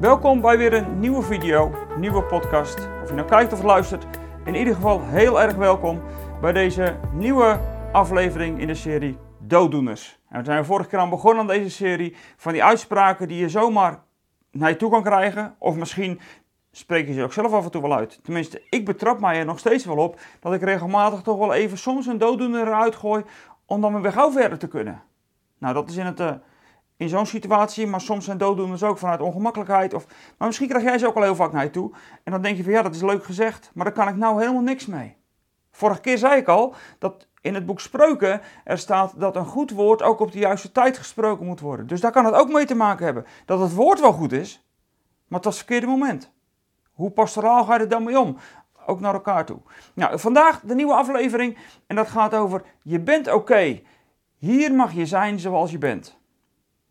Welkom bij weer een nieuwe video, nieuwe podcast. Of je nou kijkt of luistert, in ieder geval heel erg welkom bij deze nieuwe aflevering in de serie Dooddoeners. En we zijn vorige keer aan begonnen aan deze serie van die uitspraken die je zomaar naar je toe kan krijgen. Of misschien spreek je ze ook zelf af en toe wel uit. Tenminste, ik betrap mij er nog steeds wel op dat ik regelmatig toch wel even soms een dooddoener eruit gooi om dan weer gauw verder te kunnen. Nou, dat is in, het, uh, in zo'n situatie, maar soms zijn dooddoeners ook vanuit ongemakkelijkheid. Of, maar misschien krijg jij ze ook al heel vaak naar je toe. En dan denk je van ja, dat is leuk gezegd, maar daar kan ik nou helemaal niks mee. Vorige keer zei ik al dat in het boek Spreuken er staat dat een goed woord ook op de juiste tijd gesproken moet worden. Dus daar kan het ook mee te maken hebben dat het woord wel goed is, maar het was het verkeerde moment. Hoe pastoraal ga je er dan mee om? Ook naar elkaar toe. Nou, vandaag de nieuwe aflevering en dat gaat over je bent oké. Hier mag je zijn zoals je bent.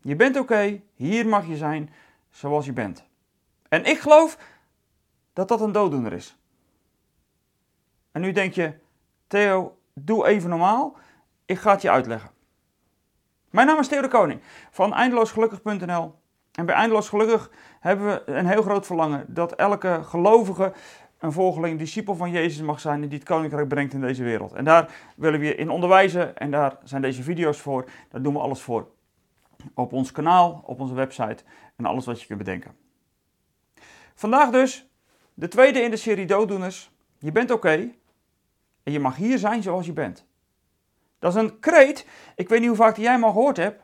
Je bent oké, hier mag je zijn zoals je bent. En ik geloof dat dat een dooddoener is. En nu denk je, Theo, doe even normaal. Ik ga het je uitleggen. Mijn naam is Theo de Koning van eindeloosgelukkig.nl. En bij Eindeloos Gelukkig hebben we een heel groot verlangen dat elke gelovige een volgeling, discipel van Jezus mag zijn en die het koninkrijk brengt in deze wereld. En daar willen we je in onderwijzen en daar zijn deze video's voor. Daar doen we alles voor. Op ons kanaal, op onze website en alles wat je kunt bedenken. Vandaag dus de tweede in de serie Dooddoeners. Je bent oké en je mag hier zijn zoals je bent. Dat is een kreet, ik weet niet hoe vaak jij maar gehoord hebt.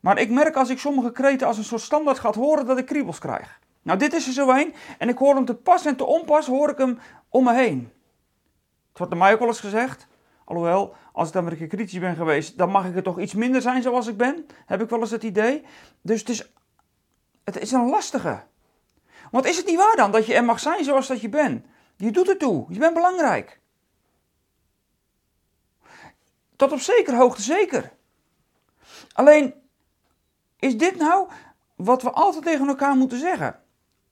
Maar ik merk als ik sommige kreten als een soort standaard gaat horen dat ik kriebels krijg. Nou, dit is er zo een. En ik hoor hem te pas en te onpas, hoor ik hem om me heen. Het wordt er mij ook wel eens gezegd. Alhoewel, als ik dan een keer kritisch ben geweest, dan mag ik er toch iets minder zijn zoals ik ben. Heb ik wel eens het idee. Dus het is, het is een lastige. Want is het niet waar dan dat je er mag zijn zoals dat je bent? Je doet het toe. Je bent belangrijk. Tot op zekere hoogte zeker. Alleen, is dit nou wat we altijd tegen elkaar moeten zeggen?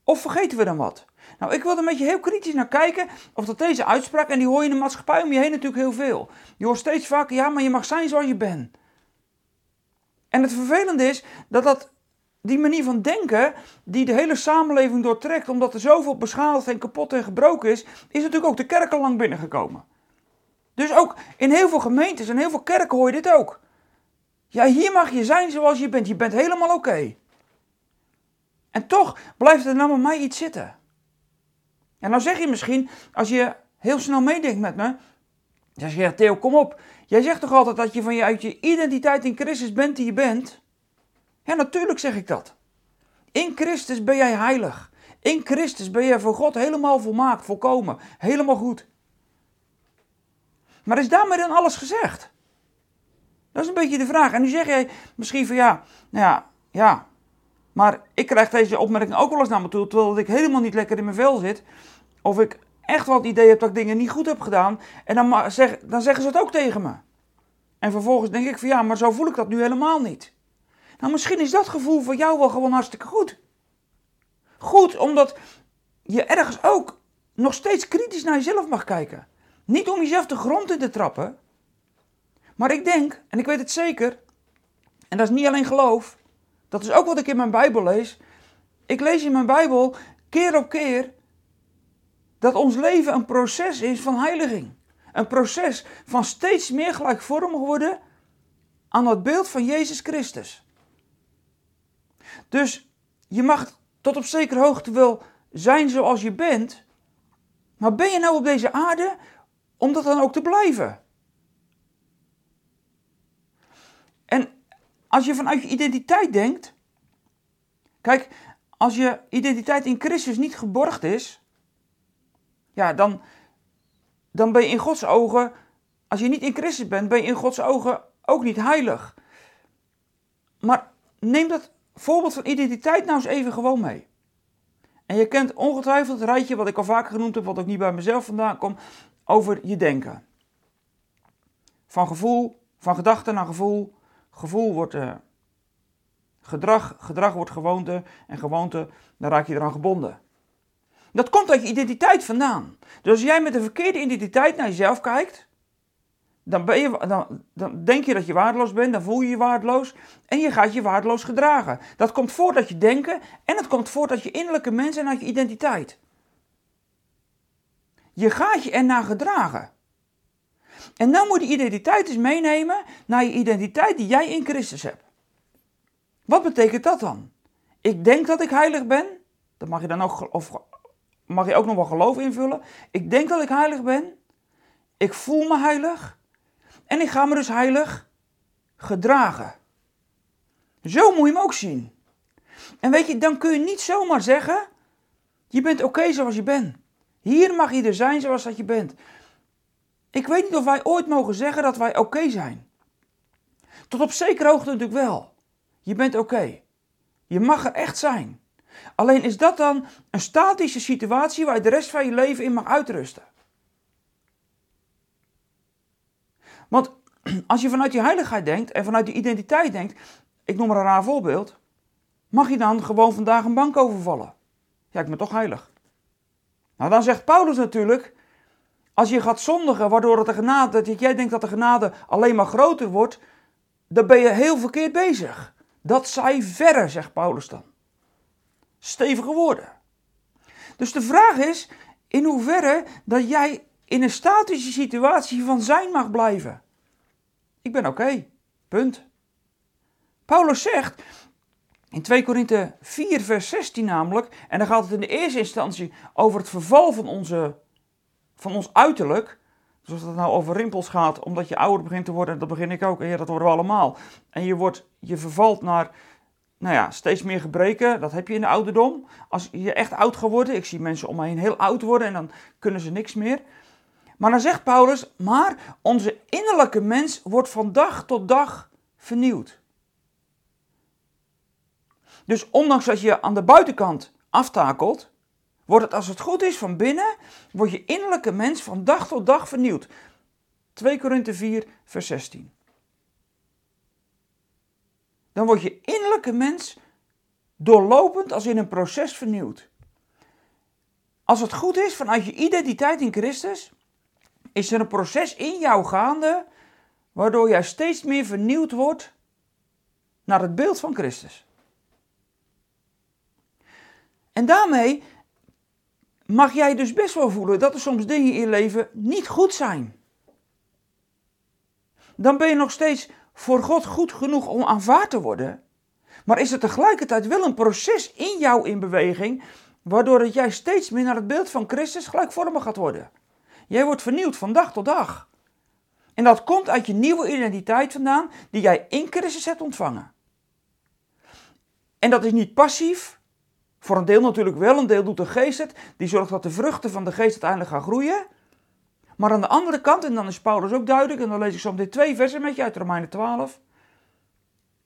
Of vergeten we dan wat? Nou, ik wil er met je heel kritisch naar kijken of dat deze uitspraak, en die hoor je in de maatschappij om je heen natuurlijk heel veel. Je hoort steeds vaker, ja, maar je mag zijn zoals je bent. En het vervelende is dat dat die manier van denken, die de hele samenleving doortrekt, omdat er zoveel beschadigd en kapot en gebroken is, is natuurlijk ook de kerken lang binnengekomen. Dus ook in heel veel gemeentes en heel veel kerken hoor je dit ook. Ja, hier mag je zijn zoals je bent. Je bent helemaal oké. En toch blijft er nou bij mij iets zitten. En nou zeg je misschien, als je heel snel meedenkt met me, dan zeg je, Theo, kom op. Jij zegt toch altijd dat je van je identiteit in Christus bent die je bent? Ja, natuurlijk zeg ik dat. In Christus ben jij heilig. In Christus ben jij voor God helemaal volmaakt, volkomen, helemaal goed. Maar is daarmee dan alles gezegd? Dat is een beetje de vraag. En nu zeg jij misschien van ja, nou ja, ja. Maar ik krijg deze opmerking ook wel eens naar me toe, terwijl ik helemaal niet lekker in mijn vel zit. Of ik echt wel het idee heb dat ik dingen niet goed heb gedaan. En dan, zeg, dan zeggen ze het ook tegen me. En vervolgens denk ik van ja, maar zo voel ik dat nu helemaal niet. Nou, misschien is dat gevoel voor jou wel gewoon hartstikke goed. Goed, omdat je ergens ook nog steeds kritisch naar jezelf mag kijken. Niet om jezelf de grond in te trappen. Maar ik denk, en ik weet het zeker, en dat is niet alleen geloof, dat is ook wat ik in mijn Bijbel lees. Ik lees in mijn Bijbel keer op keer dat ons leven een proces is van heiliging. Een proces van steeds meer gelijkvormig worden aan het beeld van Jezus Christus. Dus je mag tot op zekere hoogte wel zijn zoals je bent, maar ben je nou op deze aarde om dat dan ook te blijven? En als je vanuit je identiteit denkt, kijk, als je identiteit in Christus niet geborgd is, ja, dan, dan ben je in Gods ogen, als je niet in Christus bent, ben je in Gods ogen ook niet heilig. Maar neem dat voorbeeld van identiteit nou eens even gewoon mee. En je kent ongetwijfeld het rijtje wat ik al vaker genoemd heb, wat ook niet bij mezelf vandaan komt, over je denken. Van gevoel, van gedachte naar gevoel. Gevoel wordt uh, gedrag, gedrag wordt gewoonte en gewoonte, dan raak je eraan gebonden. Dat komt uit je identiteit vandaan. Dus als jij met een verkeerde identiteit naar jezelf kijkt, dan, ben je, dan, dan denk je dat je waardeloos bent, dan voel je je waardeloos en je gaat je waardeloos gedragen. Dat komt voort uit je denken en het komt voort uit je innerlijke mens en uit je identiteit. Je gaat je ernaar gedragen. En dan moet je identiteit eens meenemen naar je identiteit die jij in Christus hebt. Wat betekent dat dan? Ik denk dat ik heilig ben. Dat mag je dan ook, of mag je ook nog wel geloof invullen. Ik denk dat ik heilig ben. Ik voel me heilig. En ik ga me dus heilig gedragen. Zo moet je hem ook zien. En weet je, dan kun je niet zomaar zeggen: je bent oké zoals je bent. Hier mag je er zijn zoals dat je bent. Ik weet niet of wij ooit mogen zeggen dat wij oké zijn. Tot op zekere hoogte natuurlijk wel. Je bent oké. Je mag er echt zijn. Alleen is dat dan een statische situatie waar je de rest van je leven in mag uitrusten. Want als je vanuit je heiligheid denkt en vanuit je identiteit denkt, ik noem maar een raar voorbeeld, mag je dan gewoon vandaag een bank overvallen? Ja, ik ben toch heilig. Nou, dan zegt Paulus natuurlijk, als je gaat zondigen, waardoor het de genade, dat jij denkt dat de genade alleen maar groter wordt, dan ben je heel verkeerd bezig. Dat zij verre, zegt Paulus dan. Stevige woorden. Dus de vraag is, in hoeverre dat jij in een statische situatie van zijn mag blijven. Ik ben oké. Punt. Paulus zegt in 2 Korinthe 4, vers 16 namelijk, en dan gaat het in de eerste instantie over het verval van, onze, van ons uiterlijk. Dus als het nou over rimpels gaat, omdat je ouder begint te worden, dat begin ik ook, ja, dat worden we allemaal. En je, wordt, je vervalt naar nou ja, steeds meer gebreken, dat heb je in de ouderdom. Als je echt oud geworden, ik zie mensen om me heen heel oud worden en dan kunnen ze niks meer. Maar dan zegt Paulus, maar onze innerlijke mens wordt van dag tot dag vernieuwd. Dus ondanks dat je aan de buitenkant aftakelt, wordt het als het goed is van binnen, wordt je innerlijke mens van dag tot dag vernieuwd. 2 Korinthe 4, vers 16. Dan wordt je innerlijke mens doorlopend als in een proces vernieuwd. Als het goed is vanuit je identiteit in Christus, is er een proces in jou gaande waardoor jij steeds meer vernieuwd wordt naar het beeld van Christus. En daarmee mag jij dus best wel voelen dat er soms dingen in je leven niet goed zijn. Dan ben je nog steeds voor God goed genoeg om aanvaard te worden. Maar is er tegelijkertijd wel een proces in jou in beweging, waardoor dat jij steeds meer naar het beeld van Christus gelijkvormig gaat worden. Jij wordt vernieuwd van dag tot dag. En dat komt uit je nieuwe identiteit vandaan, die jij in Christus hebt ontvangen. En dat is niet passief. Voor een deel natuurlijk wel, een deel doet de geest het. Die zorgt dat de vruchten van de geest uiteindelijk gaan groeien. Maar aan de andere kant, en dan is Paulus ook duidelijk, en dan lees ik zo meteen twee versen met je uit Romeinen 12.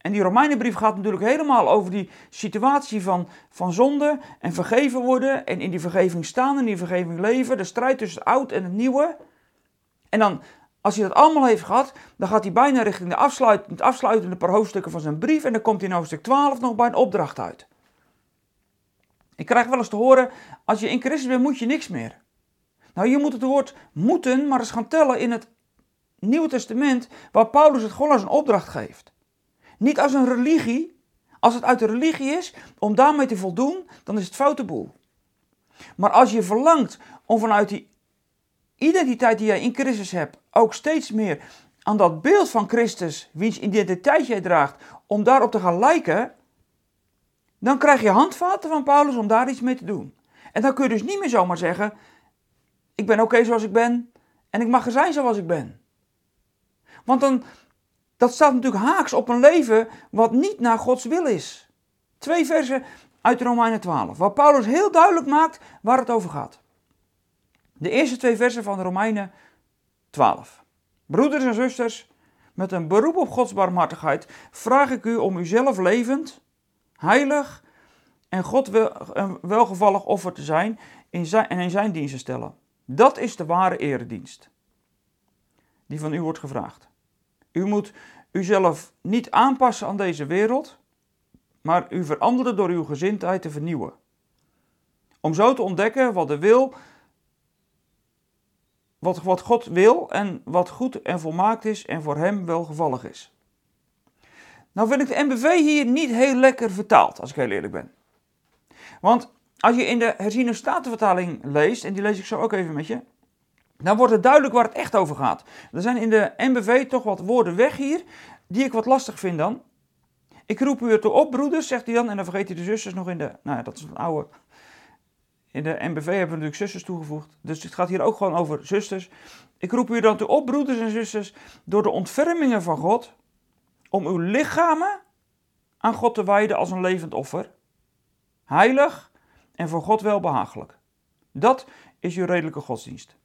En die Romeinenbrief gaat natuurlijk helemaal over die situatie van, van zonde en vergeven worden. En in die vergeving staan, in die vergeving leven. De strijd tussen het oud en het nieuwe. En dan, als hij dat allemaal heeft gehad, dan gaat hij bijna richting de het afsluitende paar hoofdstukken van zijn brief. En dan komt hij in hoofdstuk 12 nog bij een opdracht uit. Ik krijg wel eens te horen, als je in Christus bent, moet je niks meer. Nou, je moet het woord moeten maar eens gaan tellen in het Nieuwe Testament, waar Paulus het gewoon als een opdracht geeft. Niet als een religie. Als het uit de religie is, om daarmee te voldoen, dan is het foute boel. Maar als je verlangt om vanuit die identiteit die jij in Christus hebt, ook steeds meer aan dat beeld van Christus, wiens identiteit jij draagt, om daarop te gaan lijken, dan krijg je handvaten van Paulus om daar iets mee te doen. En dan kun je dus niet meer zomaar zeggen: Ik ben oké zoals ik ben en ik mag er zijn zoals ik ben. Want dan, dat staat natuurlijk haaks op een leven wat niet naar Gods wil is. Twee versen uit Romeinen 12, waar Paulus heel duidelijk maakt waar het over gaat. De eerste twee versen van Romeinen 12. Broeders en zusters, met een beroep op Gods barmhartigheid vraag ik u om uzelf levend, heilig en God een welgevallig offer te zijn en in zijn dienst te stellen. Dat is de ware eredienst die van u wordt gevraagd. U moet uzelf niet aanpassen aan deze wereld, maar u veranderen door uw gezindheid te vernieuwen. Om zo te ontdekken wat de wil, wat, God wil en wat goed en volmaakt is en voor hem welgevallig is. Nou vind ik de MBV hier niet heel lekker vertaald, als ik heel eerlijk ben. Want als je in de herziene statenvertaling leest, en die lees ik zo ook even met je, dan wordt het duidelijk waar het echt over gaat. Er zijn in de MBV toch wat woorden weg hier, die ik wat lastig vind dan. Ik roep u ertoe op, broeders, zegt hij dan, en dan vergeet hij de zusters nog in de, nou ja, dat is een oude, in de MBV hebben we natuurlijk zusters toegevoegd. Dus het gaat hier ook gewoon over zusters. Ik roep u dan toe op, broeders en zusters, door de ontfermingen van God, om uw lichamen aan God te wijden als een levend offer. Heilig en voor God welbehagelijk. Dat is uw redelijke godsdienst.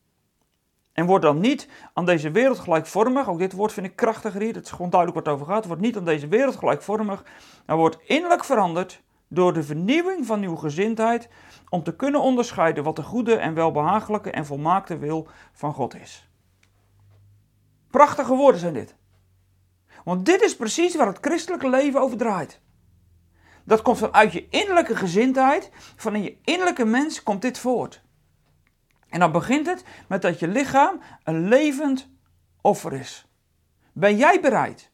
En wordt dan niet aan deze wereld gelijkvormig. Ook dit woord vind ik krachtiger hier. Het is gewoon duidelijk wat het over gaat. Wordt niet aan deze wereld gelijkvormig. Maar wordt innerlijk veranderd door de vernieuwing van uw gezindheid. Om te kunnen onderscheiden wat de goede en welbehagelijke en volmaakte wil van God is. Prachtige woorden zijn dit. Want dit is precies waar het christelijke leven over draait. Dat komt vanuit je innerlijke gezindheid, van in je innerlijke mens komt dit voort. En dan begint het met dat je lichaam een levend offer is. Ben jij bereid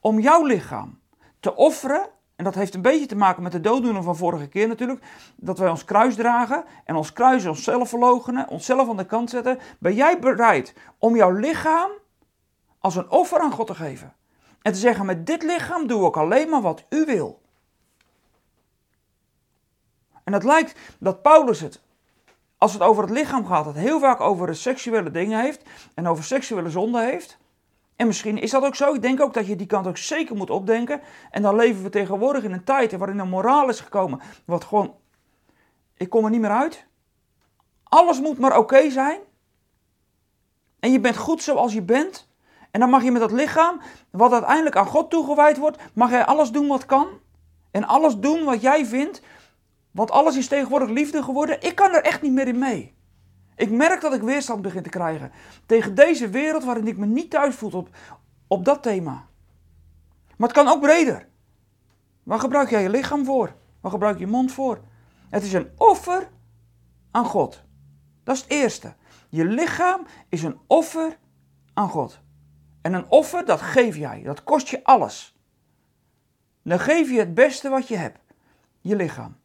om jouw lichaam te offeren? En dat heeft een beetje te maken met de dooddoener van vorige keer natuurlijk. Dat wij ons kruis dragen en ons kruis onszelf verloochenen, onszelf aan de kant zetten. Ben jij bereid om jouw lichaam als een offer aan God te geven? En te zeggen, met dit lichaam doe ik alleen maar wat u wil. En het lijkt dat Paulus het, als het over het lichaam gaat, het heel vaak over de seksuele dingen heeft en over seksuele zonde heeft. En misschien is dat ook zo. Ik denk ook dat je die kant ook zeker moet opdenken. En dan leven we tegenwoordig in een tijd waarin een moraal is gekomen. Wat gewoon, ik kom er niet meer uit. Alles moet maar oké zijn. En je bent goed zoals je bent. En dan mag je met dat lichaam, wat uiteindelijk aan God toegewijd wordt, mag jij alles doen wat kan. En alles doen wat jij vindt. Want alles is tegenwoordig liefde geworden. Ik kan er echt niet meer in mee. Ik merk dat ik weerstand begin te krijgen tegen deze wereld waarin ik me niet thuis voel op, op dat thema. Maar het kan ook breder. Waar gebruik jij je lichaam voor? Waar gebruik je je mond voor? Het is een offer aan God. Dat is het eerste. Je lichaam is een offer aan God. En een offer, dat geef jij. Dat kost je alles. Dan geef je het beste wat je hebt. Je lichaam.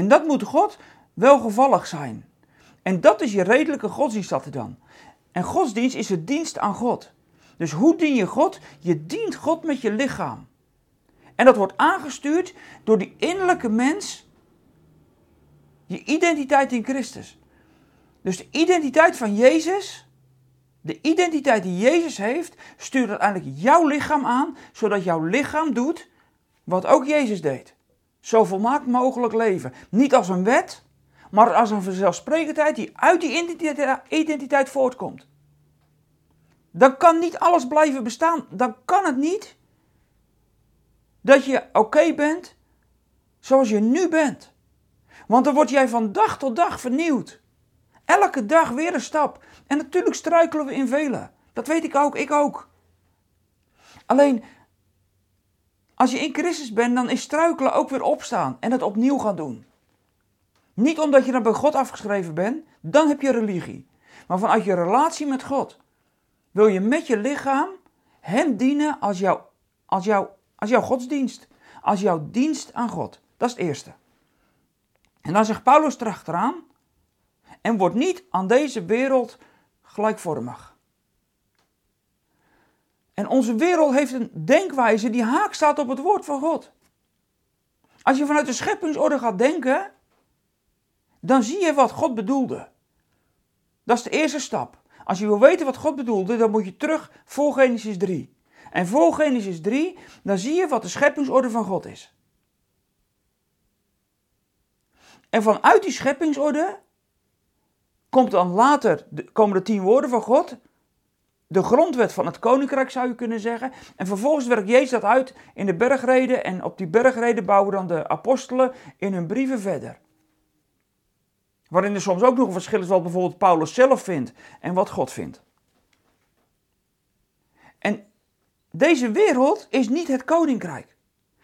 En dat moet God welgevallig zijn. En dat is je redelijke godsdienst dat dan. En godsdienst is het dienst aan God. Dus hoe dien je God? Je dient God met je lichaam. En dat wordt aangestuurd door die innerlijke mens, je identiteit in Christus. Dus de identiteit van Jezus, de identiteit die Jezus heeft, stuurt uiteindelijk jouw lichaam aan, zodat jouw lichaam doet wat ook Jezus deed. Zo volmaakt mogelijk leven. Niet als een wet, maar als een vanzelfsprekendheid die uit die identiteit voortkomt. Dan kan niet alles blijven bestaan. Dan kan het niet dat je oké bent zoals je nu bent. Want dan word jij van dag tot dag vernieuwd. Elke dag weer een stap. En natuurlijk struikelen we in velen. Dat weet ik ook, ik ook. Alleen, als je in Christus bent, dan is struikelen ook weer opstaan en het opnieuw gaan doen. Niet omdat je dan bij God afgeschreven bent, dan heb je religie. Maar vanuit je relatie met God wil je met je lichaam Hem dienen als, jou, als, jou, als jouw godsdienst. Als jouw dienst aan God. Dat is het eerste. En dan zegt Paulus erachteraan. En wordt niet aan deze wereld gelijkvormig. En onze wereld heeft een denkwijze die haak staat op het woord van God. Als je vanuit de scheppingsorde gaat denken, dan zie je wat God bedoelde. Dat is de eerste stap. Als je wil weten wat God bedoelde, dan moet je terug voor Genesis 3. En voor Genesis 3, dan zie je wat de scheppingsorde van God is. En vanuit die scheppingsorde komt dan later, komen de tien woorden van God, de grondwet van het koninkrijk zou je kunnen zeggen. En vervolgens werkt Jezus dat uit in de bergreden en op die bergreden bouwen dan de apostelen in hun brieven verder. Waarin er soms ook nog een verschil is wat bijvoorbeeld Paulus zelf vindt en wat God vindt. En deze wereld is niet het koninkrijk.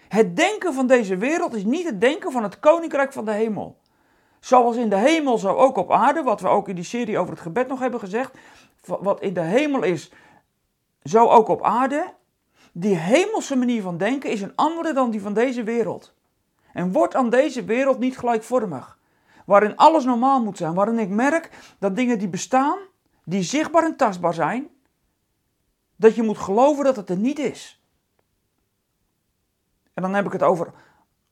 Het denken van deze wereld is niet het denken van het koninkrijk van de hemel. Zoals in de hemel, zo ook op aarde, wat we ook in die serie over het gebed nog hebben gezegd. Wat in de hemel is, zo ook op aarde. Die hemelse manier van denken is een andere dan die van deze wereld. En wordt aan deze wereld niet gelijkvormig. Waarin alles normaal moet zijn. Waarin ik merk dat dingen die bestaan, die zichtbaar en tastbaar zijn, dat je moet geloven dat het er niet is. En dan heb ik het over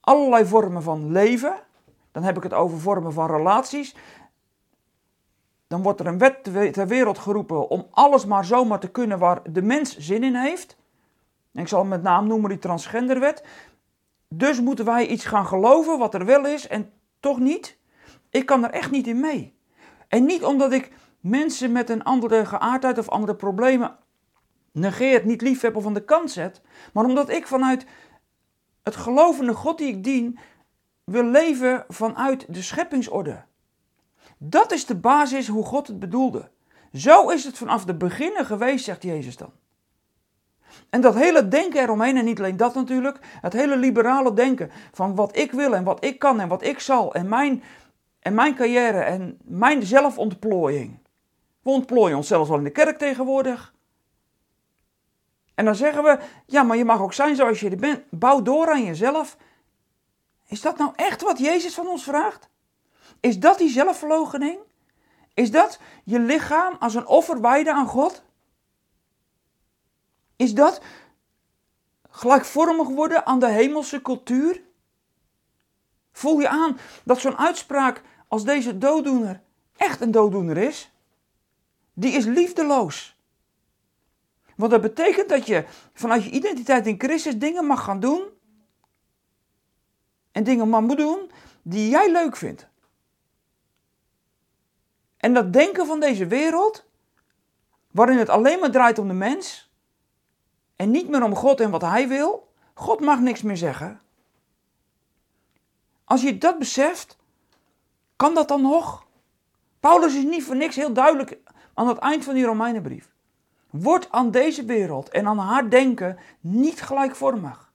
allerlei vormen van leven. Dan heb ik het over vormen van relaties. Dan wordt er een wet ter wereld geroepen om alles maar zomaar te kunnen waar de mens zin in heeft. ik zal met naam noemen die transgenderwet. Dus moeten wij iets gaan geloven wat er wel is en toch niet. Ik kan er echt niet in mee. En niet omdat ik mensen met een andere geaardheid of andere problemen negeert, niet lief heb of aan de kant zet, maar omdat ik vanuit het gelovende God die ik dien, wil leven vanuit de scheppingsorde. Dat is de basis hoe God het bedoelde. Zo is het vanaf de beginnen geweest, zegt Jezus dan. En dat hele denken eromheen, en niet alleen dat natuurlijk, het hele liberale denken van wat ik wil en wat ik kan en wat ik zal en mijn, en mijn carrière en mijn zelfontplooiing. We ontplooien onszelf wel in de kerk tegenwoordig. En dan zeggen we, ja, maar je mag ook zijn zoals je er bent. Bouw door aan jezelf. Is dat nou echt wat Jezus van ons vraagt? Is dat die zelfverloochening? Is dat je lichaam als een offer wijden aan God? Is dat gelijkvormig worden aan de hemelse cultuur? Voel je aan dat zo'n uitspraak als deze dooddoener echt een dooddoener is? Die is liefdeloos. Want dat betekent dat je vanuit je identiteit in Christus dingen mag gaan doen. En dingen mag moet doen die jij leuk vindt. En dat denken van deze wereld, waarin het alleen maar draait om de mens en niet meer om God en wat Hij wil, God mag niks meer zeggen. Als je dat beseft, kan dat dan nog? Paulus is niet voor niks heel duidelijk aan het eind van die Romeinenbrief. Word aan deze wereld en aan haar denken niet gelijkvormig.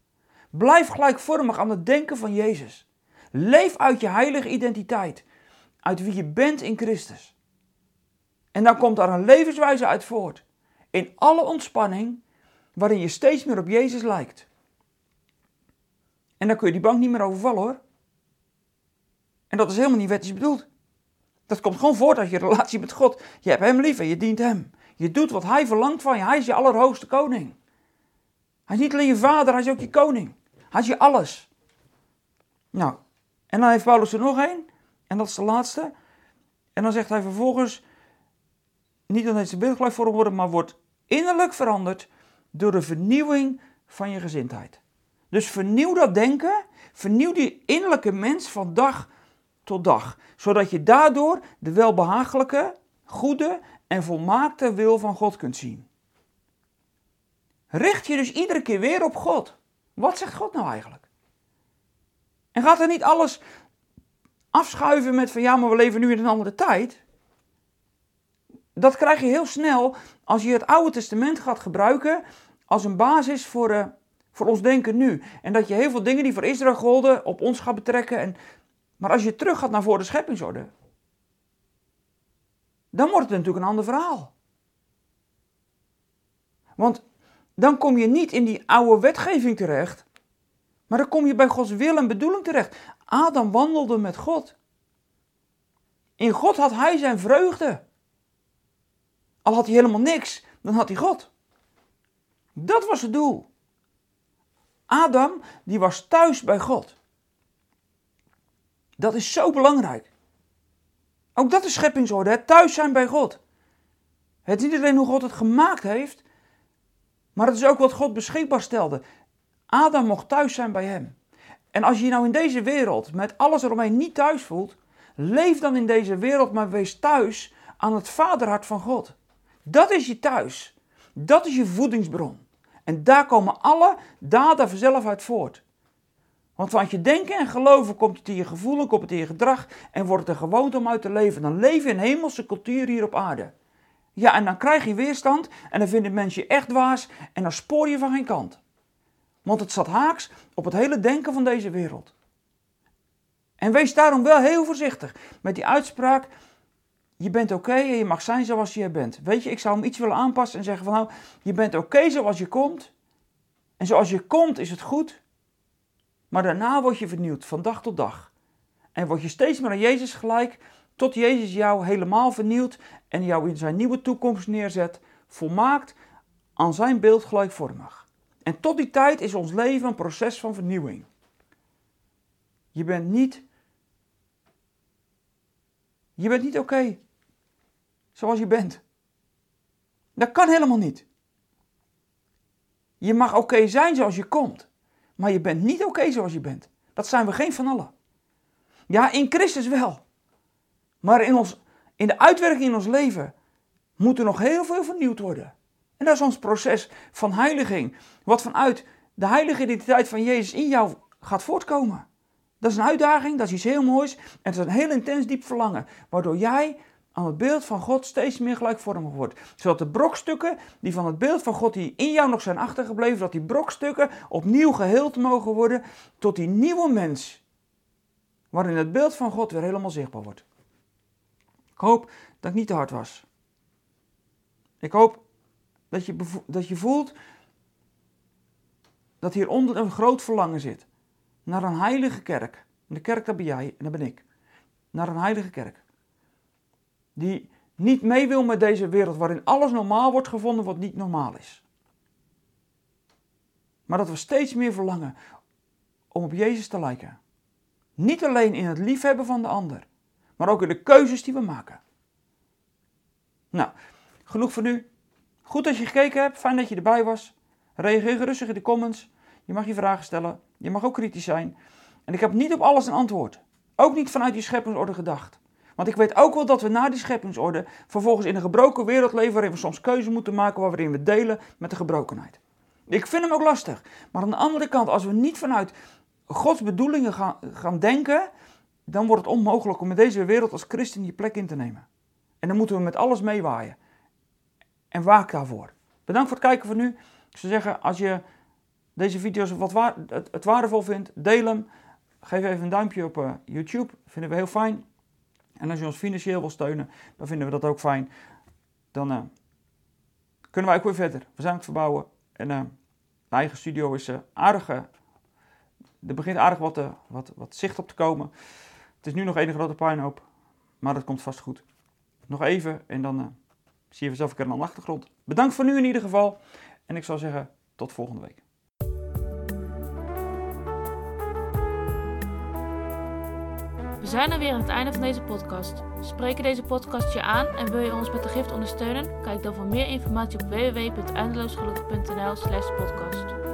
Blijf gelijkvormig aan het denken van Jezus. Leef uit je heilige identiteit, uit wie je bent in Christus. En dan komt daar een levenswijze uit voort. In alle ontspanning, waarin je steeds meer op Jezus lijkt. En dan kun je die bank niet meer overvallen hoor. En dat is helemaal niet wettisch bedoeld. Dat komt gewoon voort uit je relatie met God. Je hebt Hem lief en je dient Hem. Je doet wat Hij verlangt van je. Hij is je allerhoogste koning. Hij is niet alleen je vader, Hij is ook je koning. Hij is je alles. Nou, en dan heeft Paulus er nog één. En dat is de laatste. En dan zegt hij vervolgens, niet dat deze beeld gelijk voor worden, maar wordt innerlijk veranderd door de vernieuwing van je gezindheid. Dus vernieuw dat denken, vernieuw die innerlijke mens van dag tot dag, zodat je daardoor de welbehagelijke, goede en volmaakte wil van God kunt zien. Richt je dus iedere keer weer op God. Wat zegt God nou eigenlijk? En gaat er niet alles afschuiven met van ja, maar we leven nu in een andere tijd? Dat krijg je heel snel als je het Oude Testament gaat gebruiken als een basis voor, uh, voor ons denken nu. En dat je heel veel dingen die voor Israël golden op ons gaat betrekken. En, maar als je terug gaat naar voor de scheppingsorde, dan wordt het natuurlijk een ander verhaal. Want dan kom je niet in die oude wetgeving terecht, maar dan kom je bij Gods wil en bedoeling terecht. Adam wandelde met God. In God had hij zijn vreugde. Al had hij helemaal niks, dan had hij God. Dat was het doel. Adam, die was thuis bij God. Dat is zo belangrijk. Ook dat is scheppingsorde, het thuis zijn bij God. Het is niet alleen hoe God het gemaakt heeft, maar het is ook wat God beschikbaar stelde. Adam mocht thuis zijn bij hem. En als je je nou in deze wereld met alles eromheen niet thuis voelt, leef dan in deze wereld, maar wees thuis aan het vaderhart van God. Dat is je thuis. Dat is je voedingsbron. En daar komen alle daden vanzelf uit voort. Want vanuit je denken en geloven komt het in je gevoel, komt het in je gedrag en wordt het een gewoonte om uit te leven. Dan leef je in hemelse cultuur hier op aarde. Ja, en dan krijg je weerstand en dan vinden mensen je echt dwaas en dan spoor je van geen kant. Want het zat haaks op het hele denken van deze wereld. En wees daarom wel heel voorzichtig met die uitspraak. Je bent oké en je mag zijn zoals je bent. Weet je, ik zou hem iets willen aanpassen en zeggen van nou, je bent oké zoals je komt. En zoals je komt is het goed. Maar daarna word je vernieuwd van dag tot dag. En word je steeds meer aan Jezus gelijk, tot Jezus jou helemaal vernieuwt en jou in zijn nieuwe toekomst neerzet, volmaakt aan zijn beeld gelijkvormig. En tot die tijd is ons leven een proces van vernieuwing. Je bent niet. Je bent niet oké. Zoals je bent. Dat kan helemaal niet. Je mag oké zijn zoals je komt. Maar je bent niet oké zoals je bent. Dat zijn we geen van allen. Ja, in Christus wel. Maar in, ons, in de uitwerking in ons leven moet er nog heel veel vernieuwd worden. En dat is ons proces van heiliging. Wat vanuit de heilige identiteit van Jezus in jou gaat voortkomen. Dat is een uitdaging, dat is iets heel moois. En het is een heel intens diep verlangen. Waardoor jij aan het beeld van God steeds meer gelijkvormig wordt. Zodat de brokstukken die van het beeld van God die in jou nog zijn achtergebleven, dat die brokstukken opnieuw geheeld mogen worden tot die nieuwe mens. Waarin het beeld van God weer helemaal zichtbaar wordt. Ik hoop dat ik niet te hard was. Ik hoop dat je, dat je voelt dat hieronder een groot verlangen zit. Naar een heilige kerk. De kerk, dat ben jij en dat ben ik. Naar een heilige kerk. Die niet mee wil met deze wereld waarin alles normaal wordt gevonden wat niet normaal is. Maar dat we steeds meer verlangen om op Jezus te lijken. Niet alleen in het liefhebben van de ander, maar ook in de keuzes die we maken. Nou, genoeg voor nu. Goed dat je gekeken hebt, fijn dat je erbij was. Reageer gerustig in de comments. Je mag je vragen stellen. Je mag ook kritisch zijn. En ik heb niet op alles een antwoord. Ook niet vanuit die scheppingsorde gedacht. Want ik weet ook wel dat we na die scheppingsorde vervolgens in een gebroken wereld leven waarin we soms keuzes moeten maken waarin we delen met de gebrokenheid. Ik vind hem ook lastig. Maar aan de andere kant, als we niet vanuit Gods bedoelingen gaan, gaan denken, dan wordt het onmogelijk om in deze wereld als christen je plek in te nemen. En dan moeten we met alles meewaaien. En waak daarvoor. Bedankt voor het kijken van nu. Ik zou zeggen, als je deze video's wat het, waardevol vindt, deel hem. Geef even een duimpje op uh, YouTube. Vinden we heel fijn. En als je ons financieel wil steunen, dan vinden we dat ook fijn. Dan uh, kunnen wij ook weer verder. We zijn aan het verbouwen. En uh, de eigen studio is aardig. er begint aardig wat, wat, wat zicht op te komen. Het is nu nog een grote puinhoop. Maar dat komt vast goed. Nog even en dan zie je vanzelf een keer aan de achtergrond. Bedankt voor nu in ieder geval. En ik zou zeggen, tot volgende week. Zijn er weer aan het einde van deze podcast. Spreken deze podcast je aan en wil je ons met de gift ondersteunen? Kijk dan voor meer informatie op www.eindeloosgelukkig.nl slash podcast.